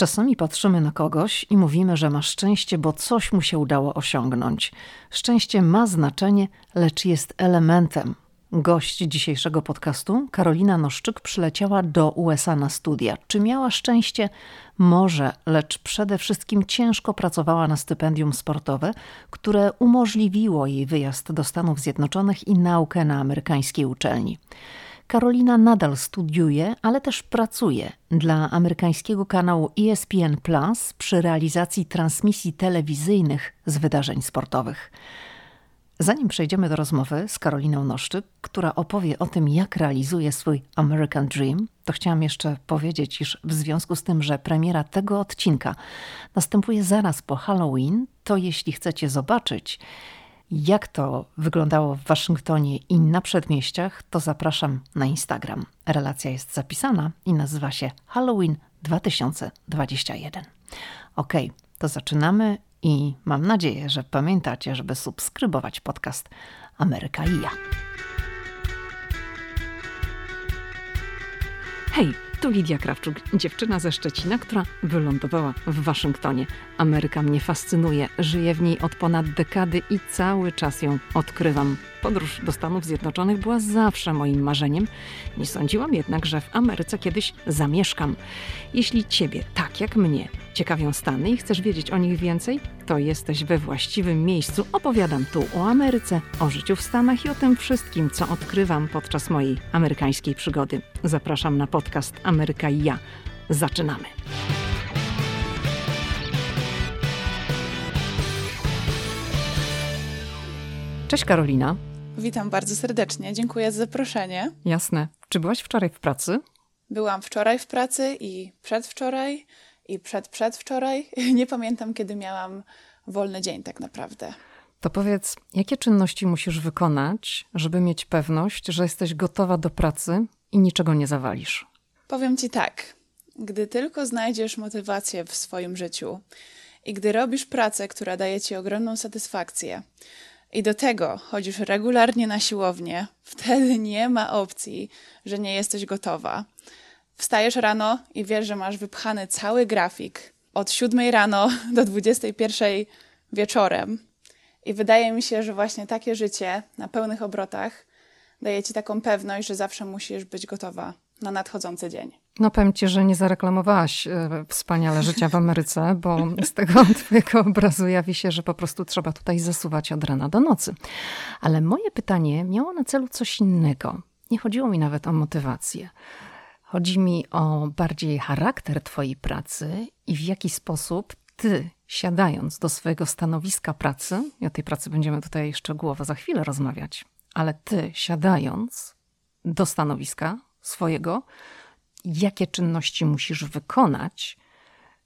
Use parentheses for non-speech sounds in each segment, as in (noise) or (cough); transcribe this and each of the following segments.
Czasami patrzymy na kogoś i mówimy, że ma szczęście, bo coś mu się udało osiągnąć. Szczęście ma znaczenie, lecz jest elementem. Gość dzisiejszego podcastu, Karolina Noszczyk, przyleciała do USA na studia. Czy miała szczęście? Może, lecz przede wszystkim ciężko pracowała na stypendium sportowe, które umożliwiło jej wyjazd do Stanów Zjednoczonych i naukę na amerykańskiej uczelni. Karolina nadal studiuje, ale też pracuje dla amerykańskiego kanału ESPN Plus przy realizacji transmisji telewizyjnych z wydarzeń sportowych. Zanim przejdziemy do rozmowy z Karoliną Noszczyk, która opowie o tym, jak realizuje swój American Dream, to chciałam jeszcze powiedzieć, iż w związku z tym, że premiera tego odcinka następuje zaraz po Halloween, to jeśli chcecie zobaczyć, jak to wyglądało w Waszyngtonie i na przedmieściach, to zapraszam na Instagram. Relacja jest zapisana i nazywa się Halloween 2021. Ok, to zaczynamy i mam nadzieję, że pamiętacie, żeby subskrybować podcast Ameryka i ja. Hej, tu Lidia Krawczuk, dziewczyna ze Szczecina, która wylądowała w Waszyngtonie. Ameryka mnie fascynuje, żyję w niej od ponad dekady i cały czas ją odkrywam. Podróż do Stanów Zjednoczonych była zawsze moim marzeniem. Nie sądziłam jednak, że w Ameryce kiedyś zamieszkam. Jeśli ciebie, tak jak mnie, ciekawią Stany i chcesz wiedzieć o nich więcej, to jesteś we właściwym miejscu. Opowiadam tu o Ameryce, o życiu w Stanach i o tym wszystkim, co odkrywam podczas mojej amerykańskiej przygody. Zapraszam na podcast Ameryka i ja. Zaczynamy. Cześć Karolina. Witam bardzo serdecznie. Dziękuję za zaproszenie. Jasne. Czy byłaś wczoraj w pracy? Byłam wczoraj w pracy i przedwczoraj i przed przedwczoraj. (laughs) Nie pamiętam, kiedy miałam wolny dzień tak naprawdę. To powiedz, jakie czynności musisz wykonać, żeby mieć pewność, że jesteś gotowa do pracy i niczego nie zawalisz? Powiem ci tak. Gdy tylko znajdziesz motywację w swoim życiu i gdy robisz pracę, która daje ci ogromną satysfakcję, i do tego chodzisz regularnie na siłownię, wtedy nie ma opcji, że nie jesteś gotowa. Wstajesz rano i wiesz, że masz wypchany cały grafik od 7 rano (laughs) do 21 wieczorem. I wydaje mi się, że właśnie takie życie na pełnych obrotach daje ci taką pewność, że zawsze musisz być gotowa na nadchodzący dzień. No powiem ci, że nie zareklamowałaś e, wspaniale życia w Ameryce, bo (laughs) z tego twojego obrazu jawi się, że po prostu trzeba tutaj zasuwać od rana do nocy. Ale moje pytanie miało na celu coś innego. Nie chodziło mi nawet o motywację. Chodzi mi o bardziej charakter twojej pracy i w jaki sposób ty, siadając do swojego stanowiska pracy, i o tej pracy będziemy tutaj szczegółowo za chwilę rozmawiać, ale ty, siadając do stanowiska swojego, jakie czynności musisz wykonać,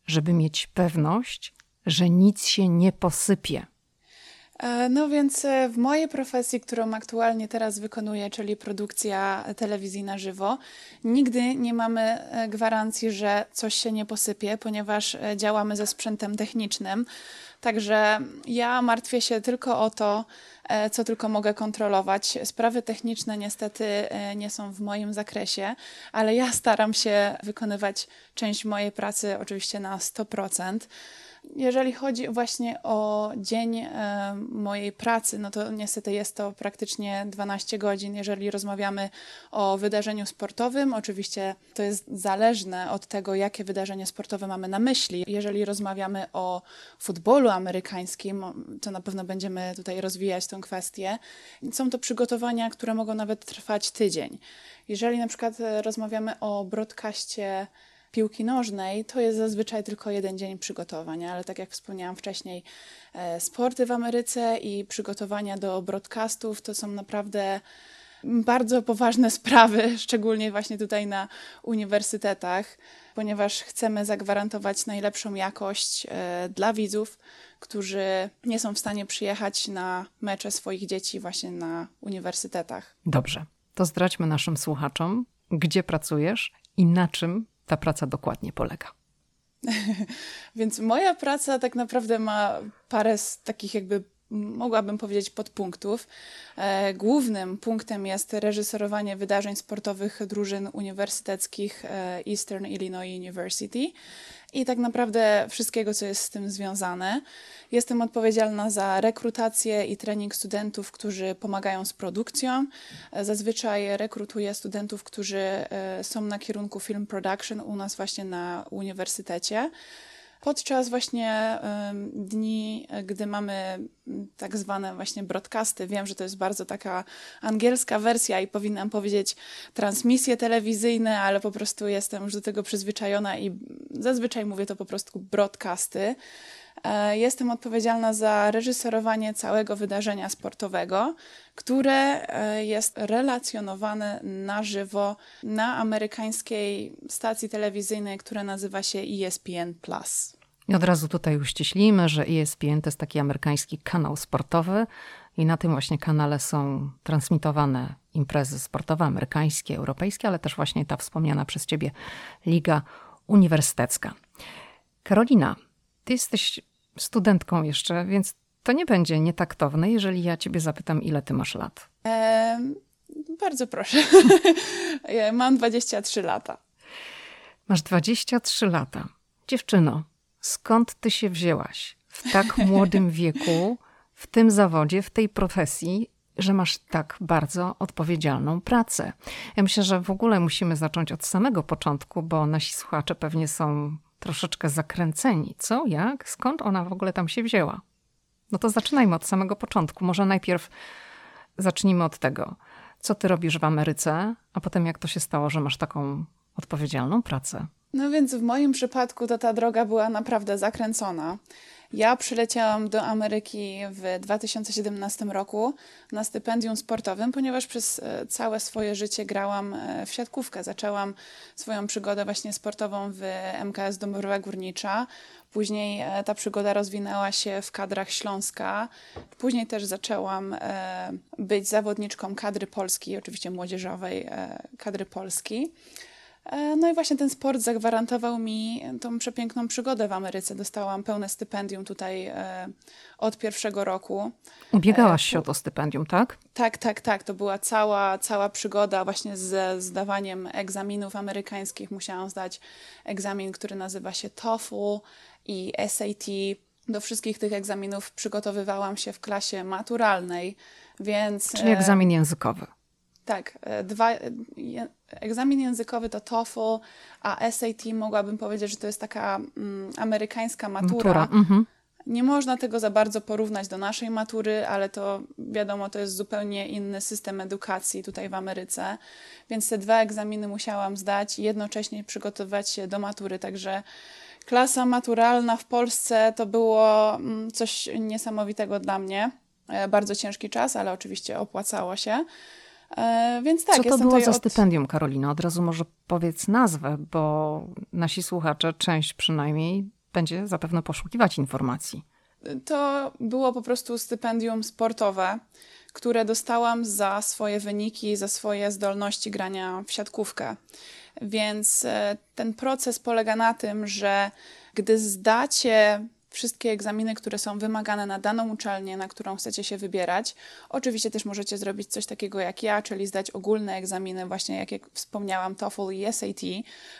żeby mieć pewność, że nic się nie posypie. E, no więc e, w mojej profesji, którą aktualnie teraz wykonuję, czyli produkcja telewizji na żywo, nigdy nie mamy e, gwarancji, że coś się nie posypie, ponieważ działamy ze sprzętem technicznym. Także ja martwię się tylko o to, co tylko mogę kontrolować. Sprawy techniczne niestety nie są w moim zakresie, ale ja staram się wykonywać część mojej pracy oczywiście na 100%. Jeżeli chodzi właśnie o dzień e, mojej pracy, no to niestety jest to praktycznie 12 godzin. Jeżeli rozmawiamy o wydarzeniu sportowym, oczywiście to jest zależne od tego, jakie wydarzenie sportowe mamy na myśli. Jeżeli rozmawiamy o futbolu amerykańskim, to na pewno będziemy tutaj rozwijać tę kwestię. Są to przygotowania, które mogą nawet trwać tydzień. Jeżeli na przykład rozmawiamy o broadcaście piłki nożnej to jest zazwyczaj tylko jeden dzień przygotowania, ale tak jak wspomniałam wcześniej, e, sporty w Ameryce i przygotowania do broadcastów to są naprawdę bardzo poważne (laughs) sprawy, szczególnie właśnie tutaj na uniwersytetach, ponieważ chcemy zagwarantować najlepszą jakość e, dla widzów, którzy nie są w stanie przyjechać na mecze swoich dzieci właśnie na uniwersytetach. Dobrze, to zdradźmy naszym słuchaczom, gdzie pracujesz i na czym ta praca dokładnie polega? (laughs) Więc moja praca tak naprawdę ma parę z takich jakby mogłabym powiedzieć podpunktów. E, głównym punktem jest reżyserowanie wydarzeń sportowych drużyn uniwersyteckich e, Eastern Illinois University i tak naprawdę wszystkiego, co jest z tym związane. Jestem odpowiedzialna za rekrutację i trening studentów, którzy pomagają z produkcją. Zazwyczaj rekrutuję studentów, którzy e, są na kierunku film production u nas właśnie na uniwersytecie. Podczas właśnie dni, gdy mamy tak zwane właśnie broadcasty, wiem, że to jest bardzo taka angielska wersja i powinnam powiedzieć transmisje telewizyjne, ale po prostu jestem już do tego przyzwyczajona i zazwyczaj mówię to po prostu broadcasty. E, jestem odpowiedzialna za reżyserowanie całego wydarzenia sportowego, które e, jest relacjonowane na żywo na amerykańskiej stacji telewizyjnej, która nazywa się ESPN. I od razu tutaj uściślimy, że ESPN to jest taki amerykański kanał sportowy i na tym właśnie kanale są transmitowane imprezy sportowe amerykańskie, europejskie, ale też właśnie ta wspomniana przez ciebie Liga Uniwersytecka. Karolina, ty jesteś studentką jeszcze, więc to nie będzie nietaktowne, jeżeli ja ciebie zapytam, ile ty masz lat. Bardzo proszę. (laughs) Mam 23 lata. Masz 23 lata. Dziewczyno, skąd ty się wzięłaś w tak (laughs) młodym wieku, w tym zawodzie, w tej profesji, że masz tak bardzo odpowiedzialną pracę. Ja myślę, że w ogóle musimy zacząć od samego początku, bo nasi słuchacze pewnie są troszeczkę zakręceni. Co, jak, skąd ona w ogóle tam się wzięła? No to zaczynajmy od samego początku. Może najpierw zacznijmy od tego, co ty robisz w Ameryce, a potem jak to się stało, że masz taką odpowiedzialną pracę. No więc w moim przypadku to ta droga była naprawdę zakręcona. Ja przyleciałam do Ameryki w 2017 roku na stypendium sportowym, ponieważ przez e, całe swoje życie grałam e, w siatkówkę. Zaczęłam swoją przygodę właśnie sportową w MKS Dąbrowa Górnicza. Później e, ta przygoda rozwinęła się w kadrach Śląska. Później też zaczęłam być zawodniczką kadry polskiej, oczywiście młodzieżowej kadry Polski. E, no i właśnie ten sport zagwarantował mi tą przepiękną przygodę w Ameryce. Dostałam pełne stypendium tutaj e, od pierwszego roku. Ubiegałaś e, się o to stypendium, tak? Tak, tak, tak. To była cała, cała przygoda właśnie ze zdawaniem egzaminów amerykańskich. Musiałam zdać egzamin, który nazywa się TOEFL i SAT. Do wszystkich tych egzaminów przygotowywałam się w klasie maturalnej, więc... Czyli egzamin językowy. Tak, dwa, egzamin językowy to TOEFL, a SAT mogłabym powiedzieć, że to jest taka mm, amerykańska matura. matura. Mhm. Nie można tego za bardzo porównać do naszej matury, ale to wiadomo, to jest zupełnie inny system edukacji tutaj w Ameryce. Więc te dwa egzaminy musiałam zdać i jednocześnie przygotowywać się do matury. Także klasa maturalna w Polsce to było mm, coś niesamowitego dla mnie. E, bardzo ciężki czas, ale oczywiście opłacało się. E, więc tak, Co to było za od... stypendium, Karolina? Od razu może powiedz nazwę, bo nasi słuchacze, część przynajmniej, będzie zapewne poszukiwać informacji. To było po prostu stypendium sportowe, które dostałam za swoje wyniki, za swoje zdolności grania w siatkówkę. Więc e, ten proces polega na tym, że gdy zdacie wszystkie egzaminy, które są wymagane na daną uczelnię, na którą chcecie się wybierać. Oczywiście też możecie zrobić coś takiego jak ja, czyli zdać ogólne egzaminy, właśnie jak, wspomniałam, TOEFL i SAT,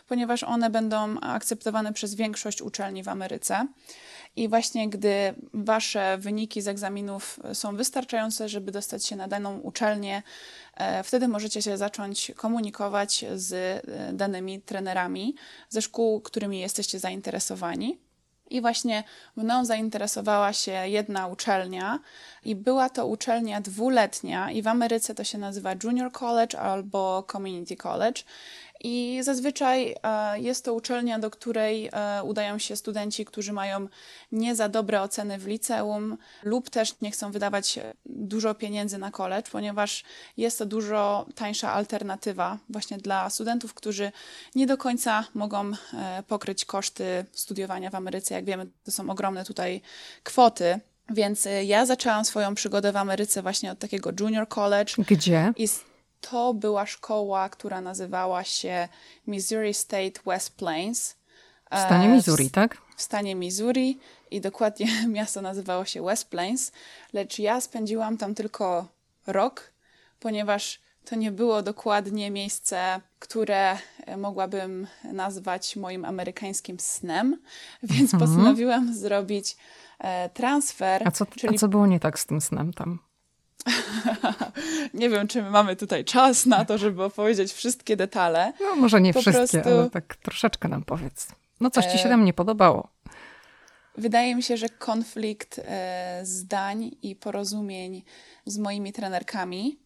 ponieważ one będą akceptowane przez większość uczelni w Ameryce. I właśnie gdy wasze wyniki z egzaminów są wystarczające, żeby dostać się na daną uczelnię, e, wtedy możecie się zacząć komunikować z e, danymi trenerami ze szkół, którymi jesteście zainteresowani. I właśnie mną zainteresowała się jedna uczelnia, i była to uczelnia dwuletnia, i w Ameryce to się nazywa Junior College albo Community College. I zazwyczaj e, jest to uczelnia, do której e, udają się studenci, którzy mają nie za dobre oceny w liceum lub też nie chcą wydawać dużo pieniędzy na college, ponieważ jest to dużo tańsza alternatywa właśnie dla studentów, którzy nie do końca mogą e, pokryć koszty studiowania w Ameryce. Jak wiemy, to są ogromne tutaj kwoty. Więc ja zaczęłam swoją przygodę w Ameryce właśnie od takiego junior college. Gdzie? I to była szkoła, która nazywała się Missouri State West Plains. W stanie e, Missouri, tak? W stanie Missouri i dokładnie (laughs) miasto nazywało się West Plains, lecz ja spędziłam tam tylko rok, ponieważ to nie było dokładnie miejsce, które e, mogłabym nazwać moim amerykańskim snem, (laughs) więc mhm. postanowiłam zrobić e, transfer. A co, czyli... a co było nie tak z tym snem tam? (laughs) nie wiem, czy my mamy tutaj czas na to, żeby opowiedzieć wszystkie detale. No może nie po wszystkie, prostu... ale tak troszeczkę nam powiedz. No coś ci się tam nie podobało. Wydaje mi się, że konflikt e, zdań i porozumień z moimi trenerkami.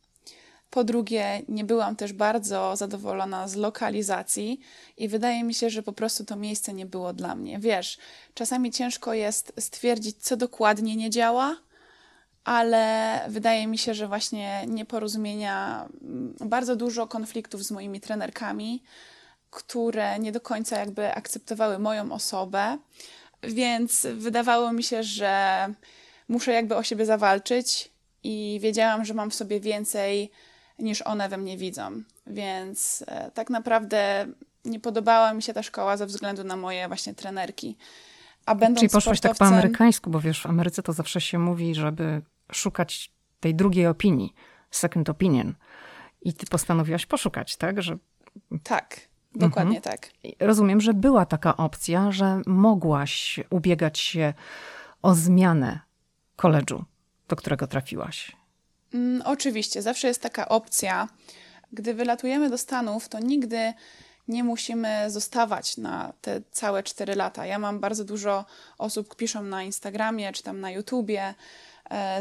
Po drugie, nie byłam też bardzo zadowolona z lokalizacji i wydaje mi się, że po prostu to miejsce nie było dla mnie. Wiesz, czasami ciężko jest stwierdzić, co dokładnie nie działa, ale wydaje mi się, że właśnie nieporozumienia, mm, bardzo dużo konfliktów z moimi trenerkami, które nie do końca jakby akceptowały moją osobę, więc wydawało mi się, że muszę jakby o siebie zawalczyć i wiedziałam, że mam w sobie więcej niż one we mnie widzą. Więc e, tak naprawdę nie podobała mi się ta szkoła ze względu na moje właśnie trenerki. A będąc Czyli poszłaś tak po amerykańsku, bo wiesz, w Ameryce to zawsze się mówi, żeby szukać tej drugiej opinii, second opinion. I ty postanowiłaś poszukać, tak? Że... Tak, dokładnie mhm. tak. Rozumiem, że była taka opcja, że mogłaś ubiegać się o zmianę koledżu, do którego trafiłaś. Mm, oczywiście, zawsze jest taka opcja. Gdy wylatujemy do Stanów, to nigdy nie musimy zostawać na te całe 4 lata. Ja mam bardzo dużo osób, piszą na Instagramie czy tam na YouTubie,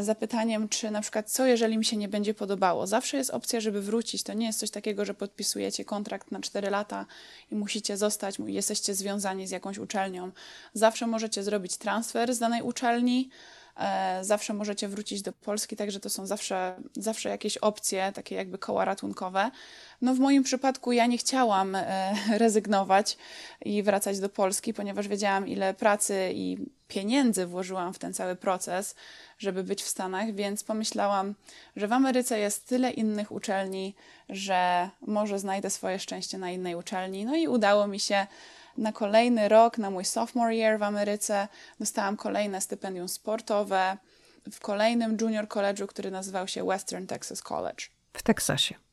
zapytaniem, czy na przykład co, jeżeli mi się nie będzie podobało. Zawsze jest opcja, żeby wrócić. To nie jest coś takiego, że podpisujecie kontrakt na 4 lata i musicie zostać, jesteście związani z jakąś uczelnią. Zawsze możecie zrobić transfer z danej uczelni, e, zawsze możecie wrócić do Polski, także to są zawsze, zawsze jakieś opcje, takie jakby koła ratunkowe. No w moim przypadku ja nie chciałam e, (laughs) rezygnować i wracać do Polski, ponieważ wiedziałam, ile pracy i pieniędzy włożyłam w ten cały proces, żeby być w Stanach, więc pomyślałam, że w Ameryce jest tyle innych uczelni, że może znajdę swoje szczęście na innej uczelni. No i udało mi się na kolejny rok, na mój sophomore year w Ameryce, dostałam kolejne stypendium sportowe w kolejnym junior college'u, który nazywał się Western Texas College. W Teksasie.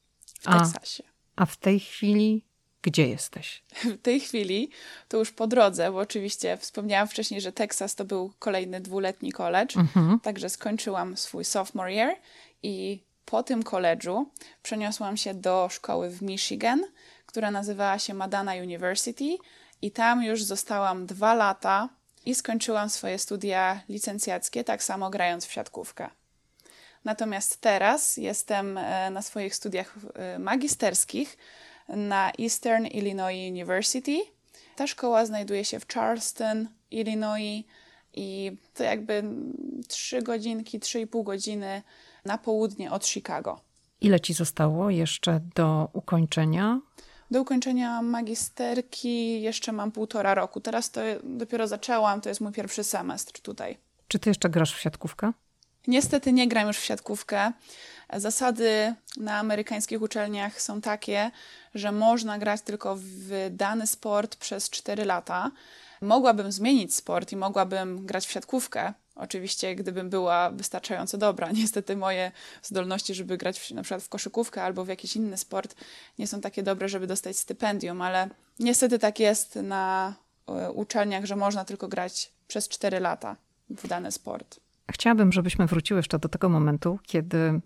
W a, Teksasie. A w tej chwili gdzie jesteś? (laughs) W tej chwili to już po drodze, bo oczywiście wspomniałam wcześniej, że Teksas to był kolejny dwuletni college, mhm. także skończyłam swój sophomore year i po tym koledżu przeniosłam się do szkoły w Michigan, która nazywała się Madana University i tam już zostałam dwa lata i skończyłam swoje studia licencjackie, tak samo grając w siatkówkę. Natomiast teraz jestem e, na swoich studiach e, magisterskich na Eastern Illinois University. Ta szkoła znajduje się w Charleston, Illinois i to jakby trzy godzinki, trzy i pół godziny na południe od Chicago. Ile ci zostało jeszcze do ukończenia? Do ukończenia magisterki jeszcze mam półtora roku. Teraz to dopiero zaczęłam, to jest mój pierwszy semestr tutaj. Czy ty jeszcze grasz w siatkówkę? Niestety nie gram już w siatkówkę. Zasady na amerykańskich uczelniach są takie, że można grać tylko w dany sport przez 4 lata. Mogłabym zmienić sport i mogłabym grać w siatkówkę, Oczywiście, gdybym była wystarczająco dobra. (laughs) Niestety moje zdolności, żeby grać w, na przykład w koszykówkę albo w jakiś inny sport, nie są takie dobre, żeby dostać stypendium, ale niestety tak jest na e, uczelniach, że można tylko grać przez 4 lata w dany sport. Chciałabym, żebyśmy wróciły jeszcze do tego momentu, kiedy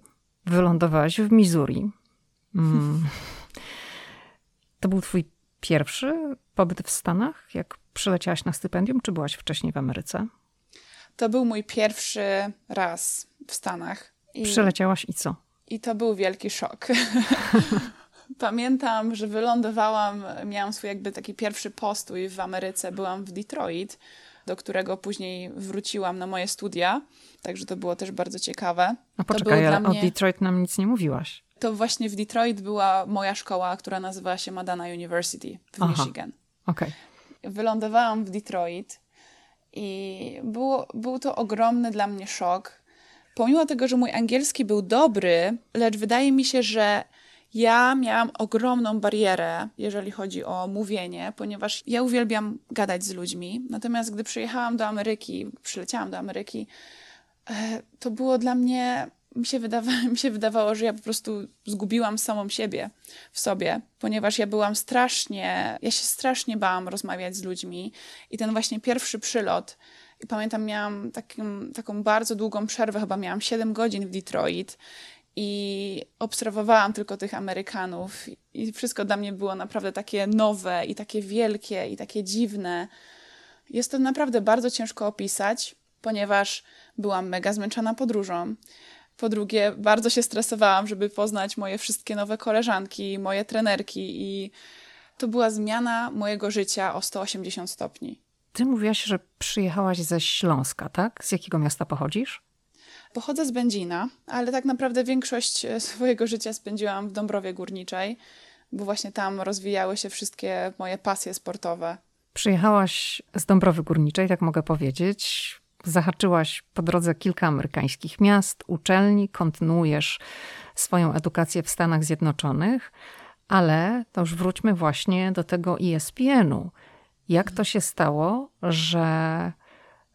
wylądowałaś w Missouri. Mm. To był twój pierwszy pobyt w Stanach, jak przyleciałaś na stypendium, czy byłaś wcześniej w Ameryce? To był mój pierwszy raz w Stanach. I, Przyleciałaś i co? I to był wielki szok. (laughs) Pamiętam, że wylądowałam, miałam swój jakby taki pierwszy postój w Ameryce, byłam w Detroit, do którego później wróciłam na moje studia, także to było też bardzo ciekawe. A poczekaj, ale mnie... o Detroit nam nic nie mówiłaś. To właśnie w Detroit była moja szkoła, która nazywała się Madana University w Aha. Michigan. Okay. Wylądowałam w Detroit i było, był to ogromny dla mnie szok. Pomimo tego, że mój angielski był dobry, lecz wydaje mi się, że ja miałam ogromną barierę, jeżeli chodzi o mówienie, ponieważ ja uwielbiam gadać z ludźmi. Natomiast gdy przyjechałam do Ameryki, przyleciałam do Ameryki, e, to było dla mnie mi się, wydawa (laughs) mi się wydawało, że ja po prostu zgubiłam samą siebie w sobie, ponieważ ja byłam strasznie, ja się strasznie bałam rozmawiać z ludźmi i ten właśnie pierwszy przylot i pamiętam, miałam takim, taką bardzo długą przerwę, chyba miałam 7 godzin w Detroit i obserwowałam tylko tych Amerykanów i wszystko dla mnie było naprawdę takie nowe i takie wielkie i takie dziwne. Jest to naprawdę bardzo ciężko opisać, ponieważ byłam mega zmęczona podróżą. Po drugie, bardzo się stresowałam, żeby poznać moje wszystkie nowe koleżanki, moje trenerki i to była zmiana mojego życia o 180 stopni. Ty mówiłaś, że przyjechałaś ze Śląska, tak? Z jakiego miasta pochodzisz? Pochodzę z Będzina, ale tak naprawdę większość e, (laughs) swojego życia spędziłam w Dąbrowie Górniczej, bo właśnie tam rozwijały się wszystkie moje pasje sportowe. Przyjechałaś z Dąbrowy Górniczej, tak mogę powiedzieć. Zahaczyłaś po drodze kilka amerykańskich miast, uczelni, kontynuujesz swoją edukację w Stanach Zjednoczonych, ale to już wróćmy właśnie do tego ESPN-u. Jak to się stało, że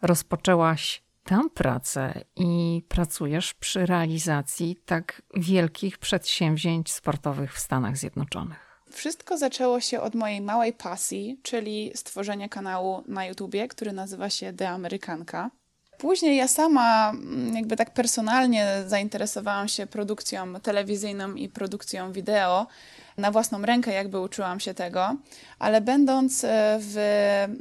rozpoczęłaś tam pracę i pracujesz przy realizacji tak wielkich przedsięwzięć sportowych w Stanach Zjednoczonych? Wszystko zaczęło się od mojej małej pasji, czyli stworzenia kanału na YouTubie, który nazywa się The Amerykanka. Później ja sama mm, jakby tak personalnie zainteresowałam się produkcją telewizyjną i produkcją wideo na własną rękę jakby uczyłam się tego, ale będąc e, w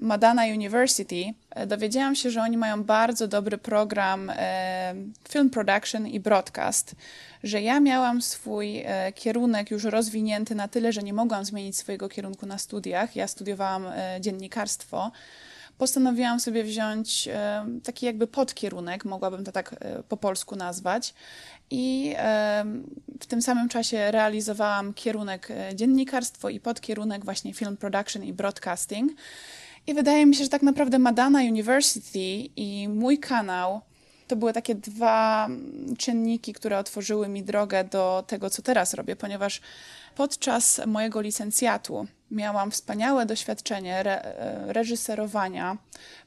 Madana University e, dowiedziałam się, że oni mają bardzo dobry program e, film production i broadcast, że ja miałam swój kierunek już rozwinięty na tyle, że nie mogłam zmienić swojego kierunku na studiach. Ja studiowałam dziennikarstwo postanowiłam sobie wziąć taki jakby podkierunek, mogłabym to tak po polsku nazwać, i w tym samym czasie realizowałam kierunek e, dziennikarstwo i podkierunek właśnie film production i broadcasting. I wydaje mi się, że tak naprawdę Madana University i mój kanał to były takie dwa czynniki, które otworzyły mi drogę do tego, co teraz robię, ponieważ podczas mojego licencjatu miałam wspaniałe doświadczenie re e, reżyserowania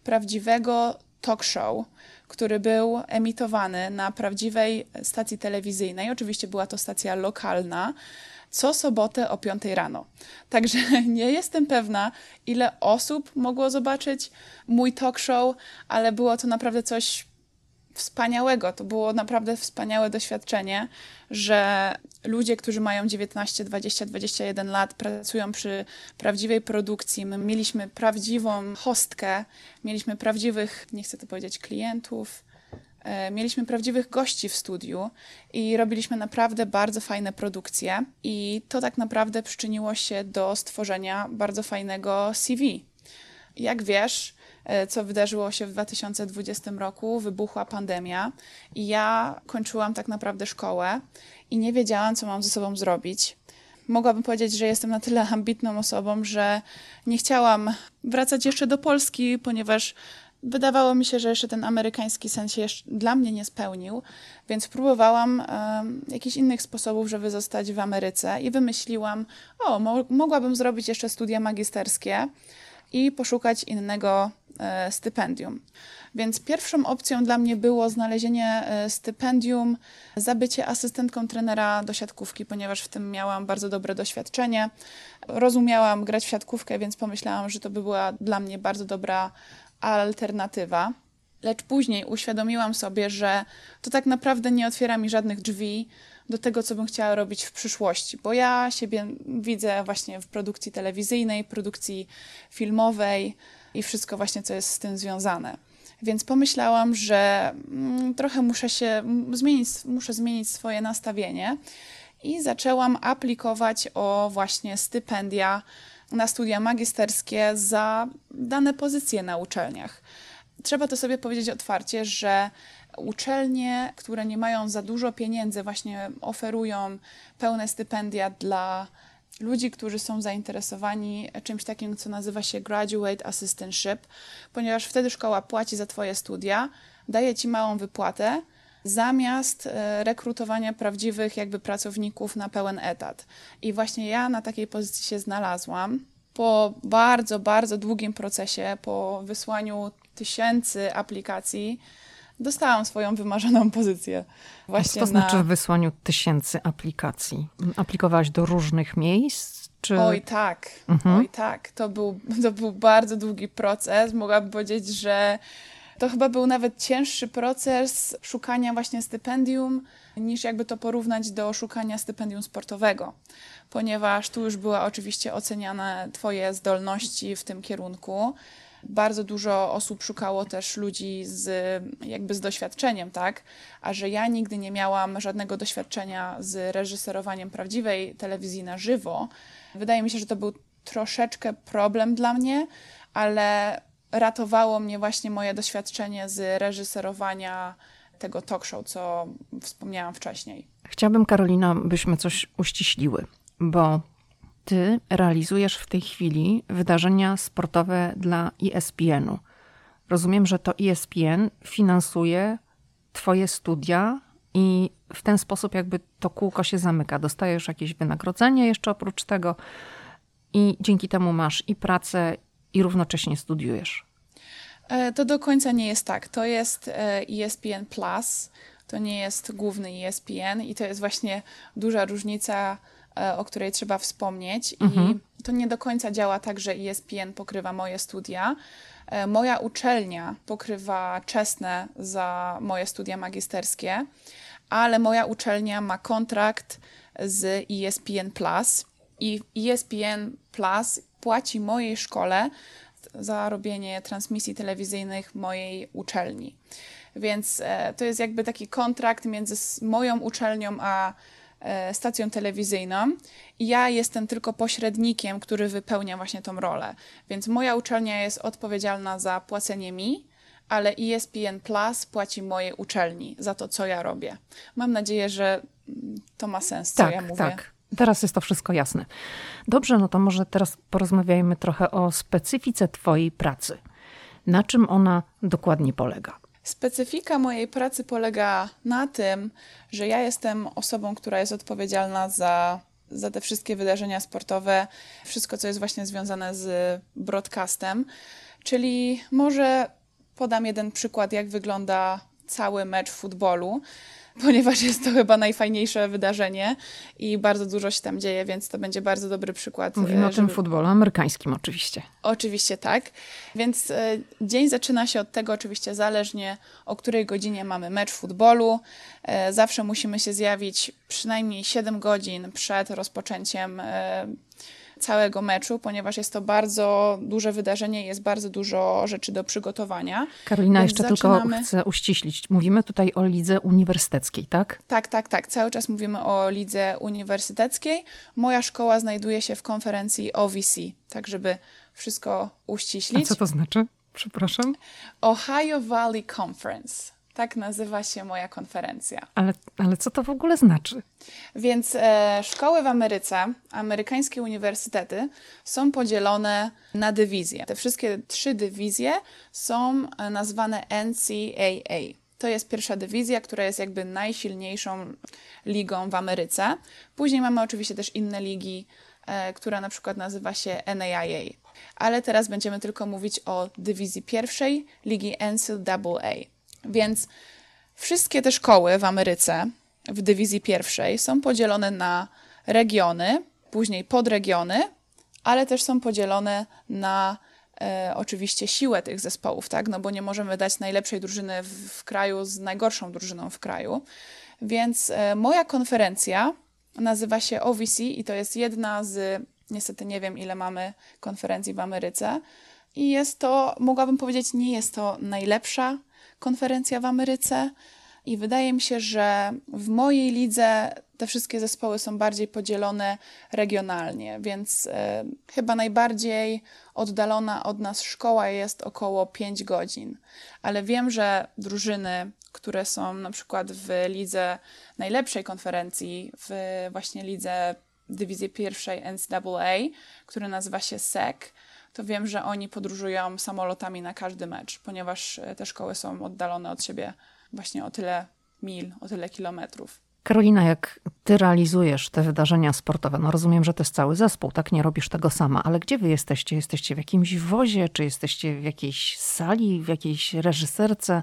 prawdziwego talk show który był emitowany na prawdziwej stacji telewizyjnej. Oczywiście była to stacja lokalna co sobotę o 5 rano. Także (laughs) nie jestem pewna, ile osób mogło zobaczyć mój talk show, ale było to naprawdę coś wspaniałego. To było naprawdę wspaniałe doświadczenie, że ludzie, którzy mają 19, 20, 21 lat, pracują przy prawdziwej produkcji. My mieliśmy prawdziwą hostkę, mieliśmy prawdziwych, nie chcę to powiedzieć, klientów. E, mieliśmy prawdziwych gości w studiu i robiliśmy naprawdę bardzo fajne produkcje, i to tak naprawdę przyczyniło się do stworzenia bardzo fajnego CV. Jak wiesz, co wydarzyło się w 2020 roku, wybuchła pandemia i ja kończyłam tak naprawdę szkołę i nie wiedziałam, co mam ze sobą zrobić. Mogłabym powiedzieć, że jestem na tyle ambitną osobą, że nie chciałam wracać jeszcze do Polski, ponieważ wydawało mi się, że jeszcze ten amerykański sen się dla mnie nie spełnił, więc próbowałam um, jakichś innych sposobów, żeby zostać w Ameryce i wymyśliłam, o, mo mogłabym zrobić jeszcze studia magisterskie i poszukać innego E, stypendium. Więc pierwszą opcją dla mnie było znalezienie e, stypendium za bycie asystentką trenera do siatkówki, ponieważ w tym miałam bardzo dobre doświadczenie. Rozumiałam grać w siatkówkę, więc pomyślałam, że to by była dla mnie bardzo dobra alternatywa. Lecz później uświadomiłam sobie, że to tak naprawdę nie otwiera mi żadnych drzwi do tego, co bym chciała robić w przyszłości, bo ja siebie widzę właśnie w produkcji telewizyjnej, produkcji filmowej, i wszystko właśnie, co jest z tym związane. Więc pomyślałam, że mm, trochę muszę się zmienić, muszę zmienić swoje nastawienie i zaczęłam aplikować o właśnie stypendia na studia magisterskie za dane pozycje na uczelniach. Trzeba to sobie powiedzieć otwarcie, że uczelnie, które nie mają za dużo pieniędzy, właśnie oferują pełne stypendia dla ludzi, którzy są zainteresowani czymś takim, co nazywa się graduate assistantship, ponieważ wtedy szkoła płaci za Twoje studia, daje Ci małą wypłatę, zamiast e, rekrutowania prawdziwych jakby pracowników na pełen etat. I właśnie ja na takiej pozycji się znalazłam. Po bardzo, bardzo długim procesie, po wysłaniu tysięcy aplikacji, dostałam swoją wymarzoną pozycję. Właśnie Co to znaczy w wysłaniu tysięcy aplikacji? Aplikowałaś do różnych miejsc? Czy... Oj tak, mhm. oj tak. To był, to był bardzo długi proces. Mogłabym powiedzieć, że to chyba był nawet cięższy proces szukania właśnie stypendium, niż jakby to porównać do szukania stypendium sportowego, ponieważ tu już były oczywiście oceniane Twoje zdolności w tym kierunku. Bardzo dużo osób szukało też ludzi z, jakby z doświadczeniem, tak? A że ja nigdy nie miałam żadnego doświadczenia z reżyserowaniem prawdziwej telewizji na żywo, wydaje mi się, że to był troszeczkę problem dla mnie, ale ratowało mnie właśnie moje doświadczenie z reżyserowania tego talk show, co wspomniałam wcześniej. Chciałabym, Karolina, byśmy coś uściśliły, bo ty realizujesz w tej chwili wydarzenia sportowe dla ESPN-u. Rozumiem, że to ESPN finansuje twoje studia i w ten sposób jakby to kółko się zamyka. Dostajesz jakieś wynagrodzenie jeszcze oprócz tego i dzięki temu masz i pracę, i równocześnie studiujesz. E, to do końca nie jest tak. To jest ESPN e Plus, to nie jest główny ESPN i to jest właśnie duża różnica, o której trzeba wspomnieć. Mhm. I to nie do końca działa tak, że ESPN pokrywa moje studia. Moja uczelnia pokrywa czesne za moje studia magisterskie, ale moja uczelnia ma kontrakt z ESPN Plus i ESPN Plus płaci mojej szkole za robienie transmisji telewizyjnych mojej uczelni. Więc e, to jest jakby taki kontrakt między moją uczelnią a e, stacją telewizyjną i ja jestem tylko pośrednikiem, który wypełnia właśnie tą rolę. Więc moja uczelnia jest odpowiedzialna za płacenie mi, ale ESPN Plus płaci mojej uczelni za to, co ja robię. Mam nadzieję, że to ma sens, co tak, ja mówię. Tak. Teraz jest to wszystko jasne. Dobrze, no to może teraz porozmawiajmy trochę o specyfice Twojej pracy. Na czym ona dokładnie polega? Specyfika mojej pracy polega na tym, że ja jestem osobą, która jest odpowiedzialna za, za te wszystkie wydarzenia sportowe, wszystko, co jest właśnie związane z broadcastem. Czyli może podam jeden przykład, jak wygląda cały mecz futbolu ponieważ jest to chyba najfajniejsze wydarzenie i bardzo dużo się tam dzieje, więc to będzie bardzo dobry przykład. Mówimy żeby... o tym futbolu amerykańskim oczywiście. Oczywiście tak. Więc e, dzień zaczyna się od tego oczywiście zależnie o której godzinie mamy mecz futbolu. E, zawsze musimy się zjawić przynajmniej 7 godzin przed rozpoczęciem e, całego meczu, ponieważ jest to bardzo duże wydarzenie, jest bardzo dużo rzeczy do przygotowania. Karolina, Więc jeszcze zaczynamy... tylko chcę uściślić. Mówimy tutaj o lidze uniwersyteckiej, tak? Tak, tak, tak. Cały czas mówimy o lidze uniwersyteckiej. Moja szkoła znajduje się w konferencji OVC, tak żeby wszystko uściślić. A co to znaczy? Przepraszam. Ohio Valley Conference. Tak nazywa się moja konferencja. Ale, ale co to w ogóle znaczy? Więc e, szkoły w Ameryce, amerykańskie uniwersytety są podzielone na dywizje. Te wszystkie trzy dywizje są e, nazwane NCAA. To jest pierwsza dywizja, która jest jakby najsilniejszą ligą w Ameryce. Później mamy oczywiście też inne ligi, e, która na przykład nazywa się NAIA. Ale teraz będziemy tylko mówić o dywizji pierwszej, ligi NCAA. Więc wszystkie te szkoły w Ameryce w dywizji pierwszej są podzielone na regiony, później podregiony, ale też są podzielone na e, oczywiście siłę tych zespołów, tak? No bo nie możemy dać najlepszej drużyny w, w kraju z najgorszą drużyną w kraju. Więc e, moja konferencja nazywa się OVC i to jest jedna z, niestety nie wiem ile mamy konferencji w Ameryce. I jest to, mogłabym powiedzieć, nie jest to najlepsza konferencja w Ameryce. I wydaje mi się, że w mojej lidze te wszystkie zespoły są bardziej podzielone regionalnie, więc y, chyba najbardziej oddalona od nas szkoła jest około 5 godzin. Ale wiem, że drużyny, które są na przykład w lidze najlepszej konferencji, w właśnie lidze dywizji pierwszej NCAA, która nazywa się SEC, to wiem, że oni podróżują samolotami na każdy mecz, ponieważ e, te szkoły są oddalone od siebie właśnie o tyle mil, o tyle kilometrów. Karolina, jak ty realizujesz te wydarzenia sportowe, no rozumiem, że to jest cały zespół, tak? Nie robisz tego sama, ale gdzie wy jesteście? Jesteście w jakimś wozie, czy jesteście w jakiejś sali, w jakiejś reżyserce?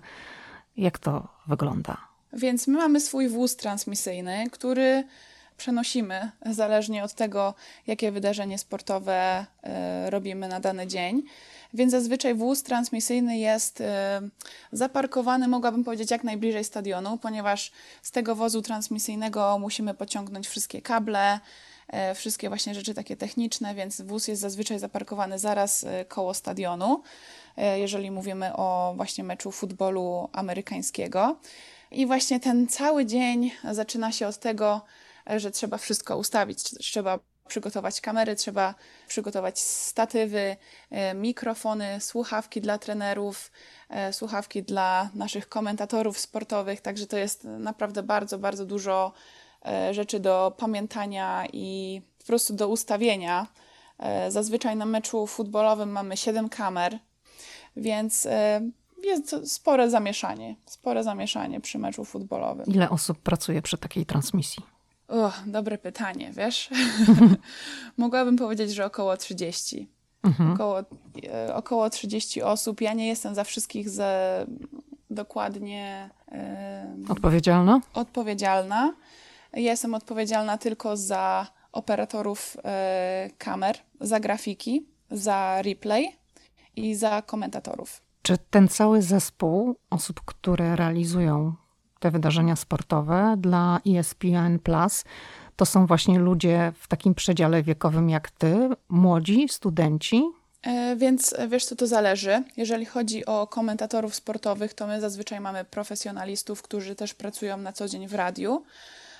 Jak to wygląda? Więc my mamy swój wóz transmisyjny, który przenosimy zależnie od tego, jakie wydarzenie sportowe y, robimy na dany dzień. Więc zazwyczaj wóz transmisyjny jest y, zaparkowany, mogłabym powiedzieć, jak najbliżej stadionu, ponieważ z tego wozu transmisyjnego musimy pociągnąć wszystkie kable, y, wszystkie właśnie rzeczy takie techniczne, więc wóz jest zazwyczaj zaparkowany zaraz koło stadionu, jeżeli mówimy o właśnie meczu futbolu amerykańskiego. I właśnie ten cały dzień zaczyna się od tego, że trzeba wszystko ustawić. Trzeba przygotować kamery, trzeba przygotować statywy, e, mikrofony, słuchawki dla trenerów, e, słuchawki dla naszych komentatorów sportowych. Także to jest naprawdę bardzo, bardzo dużo e, rzeczy do pamiętania i po prostu do ustawienia. Zazwyczaj na meczu futbolowym mamy 7 kamer, więc jest spore zamieszanie, spore zamieszanie przy meczu futbolowym. Ile osób pracuje przy takiej transmisji? O, dobre pytanie, wiesz? (laughs) Mogłabym powiedzieć, że około 30. Mhm. Około, e, około 30 osób. Ja nie jestem za wszystkich ze, dokładnie e, odpowiedzialna. Odpowiedzialna. Ja jestem odpowiedzialna tylko za operatorów e, kamer, za grafiki, za replay i za komentatorów. Czy ten cały zespół osób, które realizują te wydarzenia sportowe dla ESPN Plus, to są właśnie ludzie w takim przedziale wiekowym jak ty, młodzi, studenci? E, więc e, wiesz co, to zależy. Jeżeli chodzi o komentatorów sportowych, to my zazwyczaj mamy profesjonalistów, którzy też pracują na co dzień w radiu.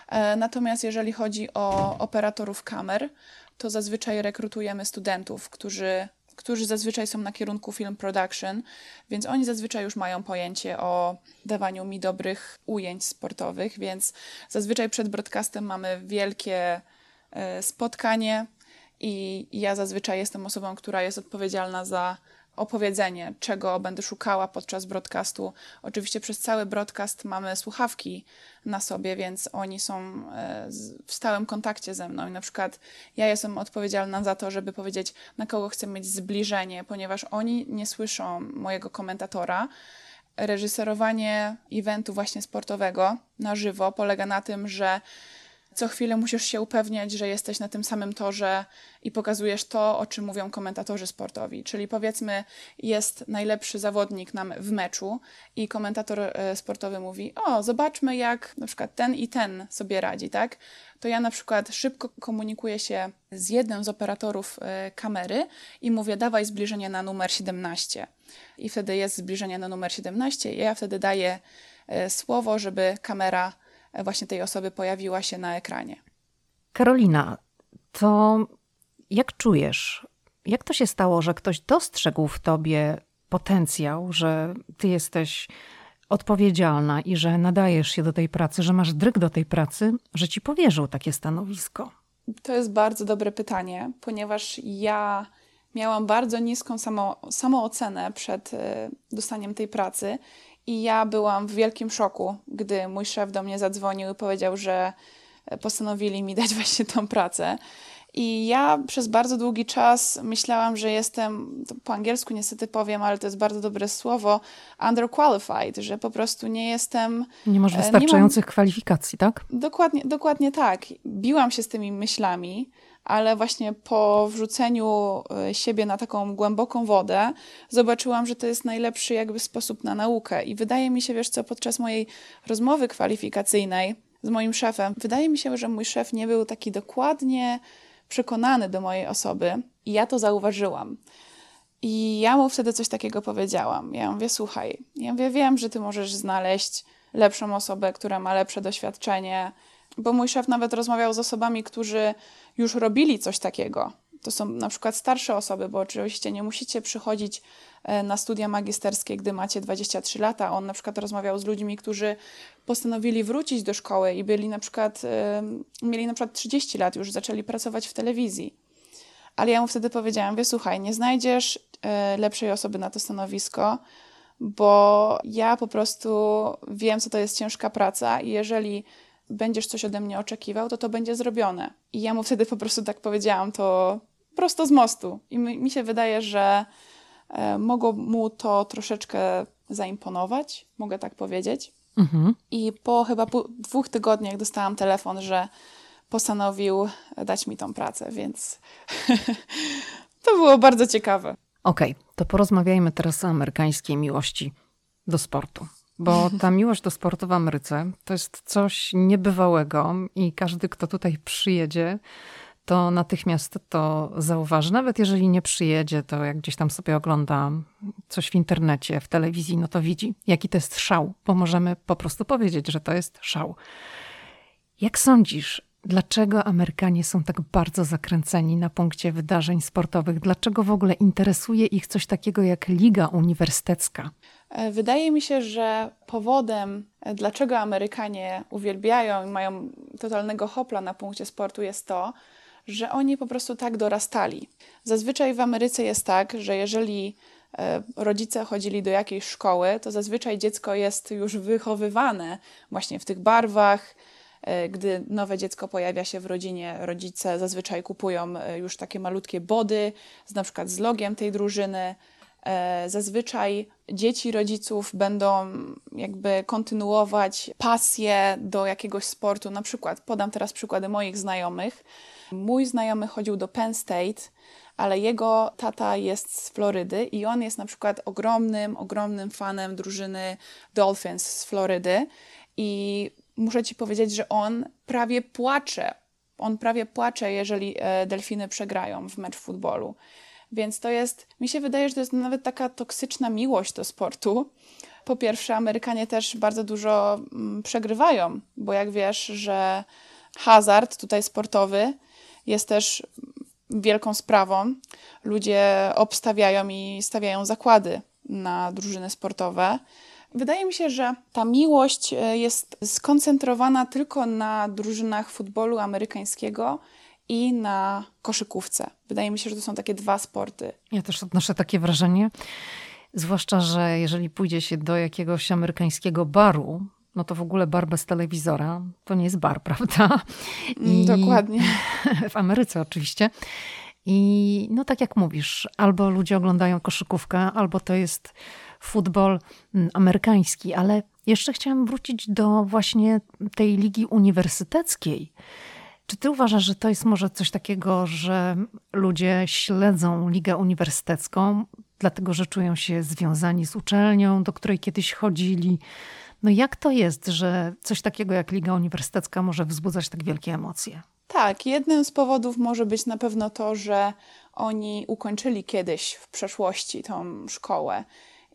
E, natomiast jeżeli chodzi o operatorów kamer, to zazwyczaj rekrutujemy studentów, którzy którzy zazwyczaj są na kierunku film production, więc oni zazwyczaj już mają pojęcie o dawaniu mi dobrych ujęć sportowych, więc zazwyczaj przed broadcastem mamy wielkie e, spotkanie i ja zazwyczaj jestem osobą, która jest odpowiedzialna za opowiedzenie, czego będę szukała podczas broadcastu. Oczywiście przez cały broadcast mamy słuchawki na sobie, więc oni są e, w stałym kontakcie ze mną. I na przykład ja jestem odpowiedzialna za to, żeby powiedzieć, na kogo chcę mieć zbliżenie, ponieważ oni nie słyszą mojego komentatora. Reżyserowanie eventu właśnie sportowego na żywo polega na tym, że co chwilę musisz się upewniać, że jesteś na tym samym torze i pokazujesz to, o czym mówią komentatorzy sportowi. Czyli powiedzmy, jest najlepszy zawodnik nam w meczu i komentator e, sportowy mówi: O, zobaczmy, jak na przykład ten i ten sobie radzi, tak? To ja na przykład szybko komunikuję się z jednym z operatorów e, kamery i mówię: Dawaj zbliżenie na numer 17. I wtedy jest zbliżenie na numer 17, i ja wtedy daję e, słowo, żeby kamera właśnie tej osoby pojawiła się na ekranie. Karolina, to jak czujesz? Jak to się stało, że ktoś dostrzegł w tobie potencjał, że ty jesteś odpowiedzialna i że nadajesz się do tej pracy, że masz dryg do tej pracy, że ci powierzył takie stanowisko? To jest bardzo dobre pytanie, ponieważ ja miałam bardzo niską samo, samoocenę przed y, dostaniem tej pracy i ja byłam w wielkim szoku, gdy mój szef do mnie zadzwonił i powiedział, że postanowili mi dać (laughs) właśnie tą pracę. I ja przez bardzo długi czas myślałam, że jestem, po angielsku niestety powiem, ale to jest bardzo dobre słowo, underqualified, że po prostu nie jestem. Nie masz wystarczających nie mam... kwalifikacji, tak? Dokładnie, dokładnie tak. Biłam się z tymi myślami ale właśnie po wrzuceniu e, siebie na taką głęboką wodę zobaczyłam, że to jest najlepszy jakby sposób na naukę. I wydaje mi się, wiesz co, podczas mojej rozmowy kwalifikacyjnej z moim szefem, wydaje mi się, że mój szef nie był taki dokładnie przekonany do mojej osoby i ja to zauważyłam. I ja mu wtedy coś takiego powiedziałam. Ja mówię, słuchaj, ja mówię, wiem, że ty możesz znaleźć lepszą osobę, która ma lepsze doświadczenie, bo mój szef nawet rozmawiał z osobami, którzy już robili coś takiego. To są na przykład starsze osoby, bo oczywiście nie musicie przychodzić e, na studia magisterskie, gdy macie 23 lata. On na przykład rozmawiał z ludźmi, którzy postanowili wrócić do szkoły i byli na przykład, e, mieli na przykład 30 lat, już zaczęli pracować w telewizji. Ale ja mu wtedy powiedziałam, wie, słuchaj, nie znajdziesz e, lepszej osoby na to stanowisko, bo ja po prostu wiem, co to jest ciężka praca i jeżeli będziesz coś ode mnie oczekiwał, to to będzie zrobione. I ja mu wtedy po prostu tak powiedziałam to prosto z mostu. I mi, mi się wydaje, że e, mogło mu to troszeczkę zaimponować, mogę tak powiedzieć. Mhm. I po chyba po dwóch tygodniach dostałam telefon, że postanowił dać mi tą pracę, więc (laughs) to było bardzo ciekawe. Okej, okay, to porozmawiajmy teraz o amerykańskiej miłości do sportu. Bo ta miłość do sportu w Ameryce to jest coś niebywałego i każdy, kto tutaj przyjedzie, to natychmiast to zauważy. Nawet jeżeli nie przyjedzie, to jak gdzieś tam sobie ogląda coś w internecie, w telewizji, no to widzi, jaki to jest szał, bo możemy po prostu powiedzieć, że to jest szał. Jak sądzisz, dlaczego Amerykanie są tak bardzo zakręceni na punkcie wydarzeń sportowych? Dlaczego w ogóle interesuje ich coś takiego jak Liga Uniwersytecka? E, wydaje mi się, że powodem, e, dlaczego Amerykanie uwielbiają i mają totalnego hopla na punkcie sportu, jest to, że oni po prostu tak dorastali. Zazwyczaj w Ameryce jest tak, że jeżeli e, rodzice chodzili do jakiejś szkoły, to zazwyczaj dziecko jest już wychowywane właśnie w tych barwach. E, gdy nowe dziecko pojawia się w rodzinie, rodzice zazwyczaj kupują e, już takie malutkie body, z, na przykład z logiem tej drużyny. Zazwyczaj dzieci rodziców będą jakby kontynuować pasję do jakiegoś sportu. Na przykład, podam teraz przykłady moich znajomych, Mój znajomy chodził do Penn State, ale jego tata jest z Florydy i on jest na przykład ogromnym, ogromnym fanem drużyny Dolphins z Florydy. I muszę ci powiedzieć, że on prawie płacze. On prawie płacze, jeżeli e, delfiny przegrają w mecz futbolu. Więc to jest, mi się wydaje, że to jest nawet taka toksyczna miłość do sportu. Po pierwsze, Amerykanie też bardzo dużo mm, przegrywają, bo jak wiesz, że hazard tutaj sportowy jest też wielką sprawą. Ludzie obstawiają i stawiają zakłady na drużyny sportowe. Wydaje mi się, że ta miłość e, jest skoncentrowana tylko na drużynach futbolu amerykańskiego i na koszykówce. Wydaje mi się, że to są takie dwa sporty. Ja też odnoszę takie wrażenie. Zwłaszcza, że jeżeli pójdzie się do jakiegoś amerykańskiego baru, no to w ogóle bar bez telewizora to nie jest bar, (laughs) prawda? I Dokładnie. (laughs) W Ameryce oczywiście. I no tak jak mówisz, albo ludzie oglądają koszykówkę, albo to jest futbol mm, amerykański, ale jeszcze chciałam wrócić do właśnie tej ligi uniwersyteckiej. Czy ty uważasz, że to jest może coś takiego, że ludzie śledzą ligę uniwersytecką, dlatego że czują się związani z uczelnią, do której kiedyś chodzili? No jak to jest, że coś takiego jak Liga Uniwersytecka może wzbudzać tak wielkie emocje? Tak, jednym z powodów może być na pewno to, że oni ukończyli kiedyś w przeszłości tą szkołę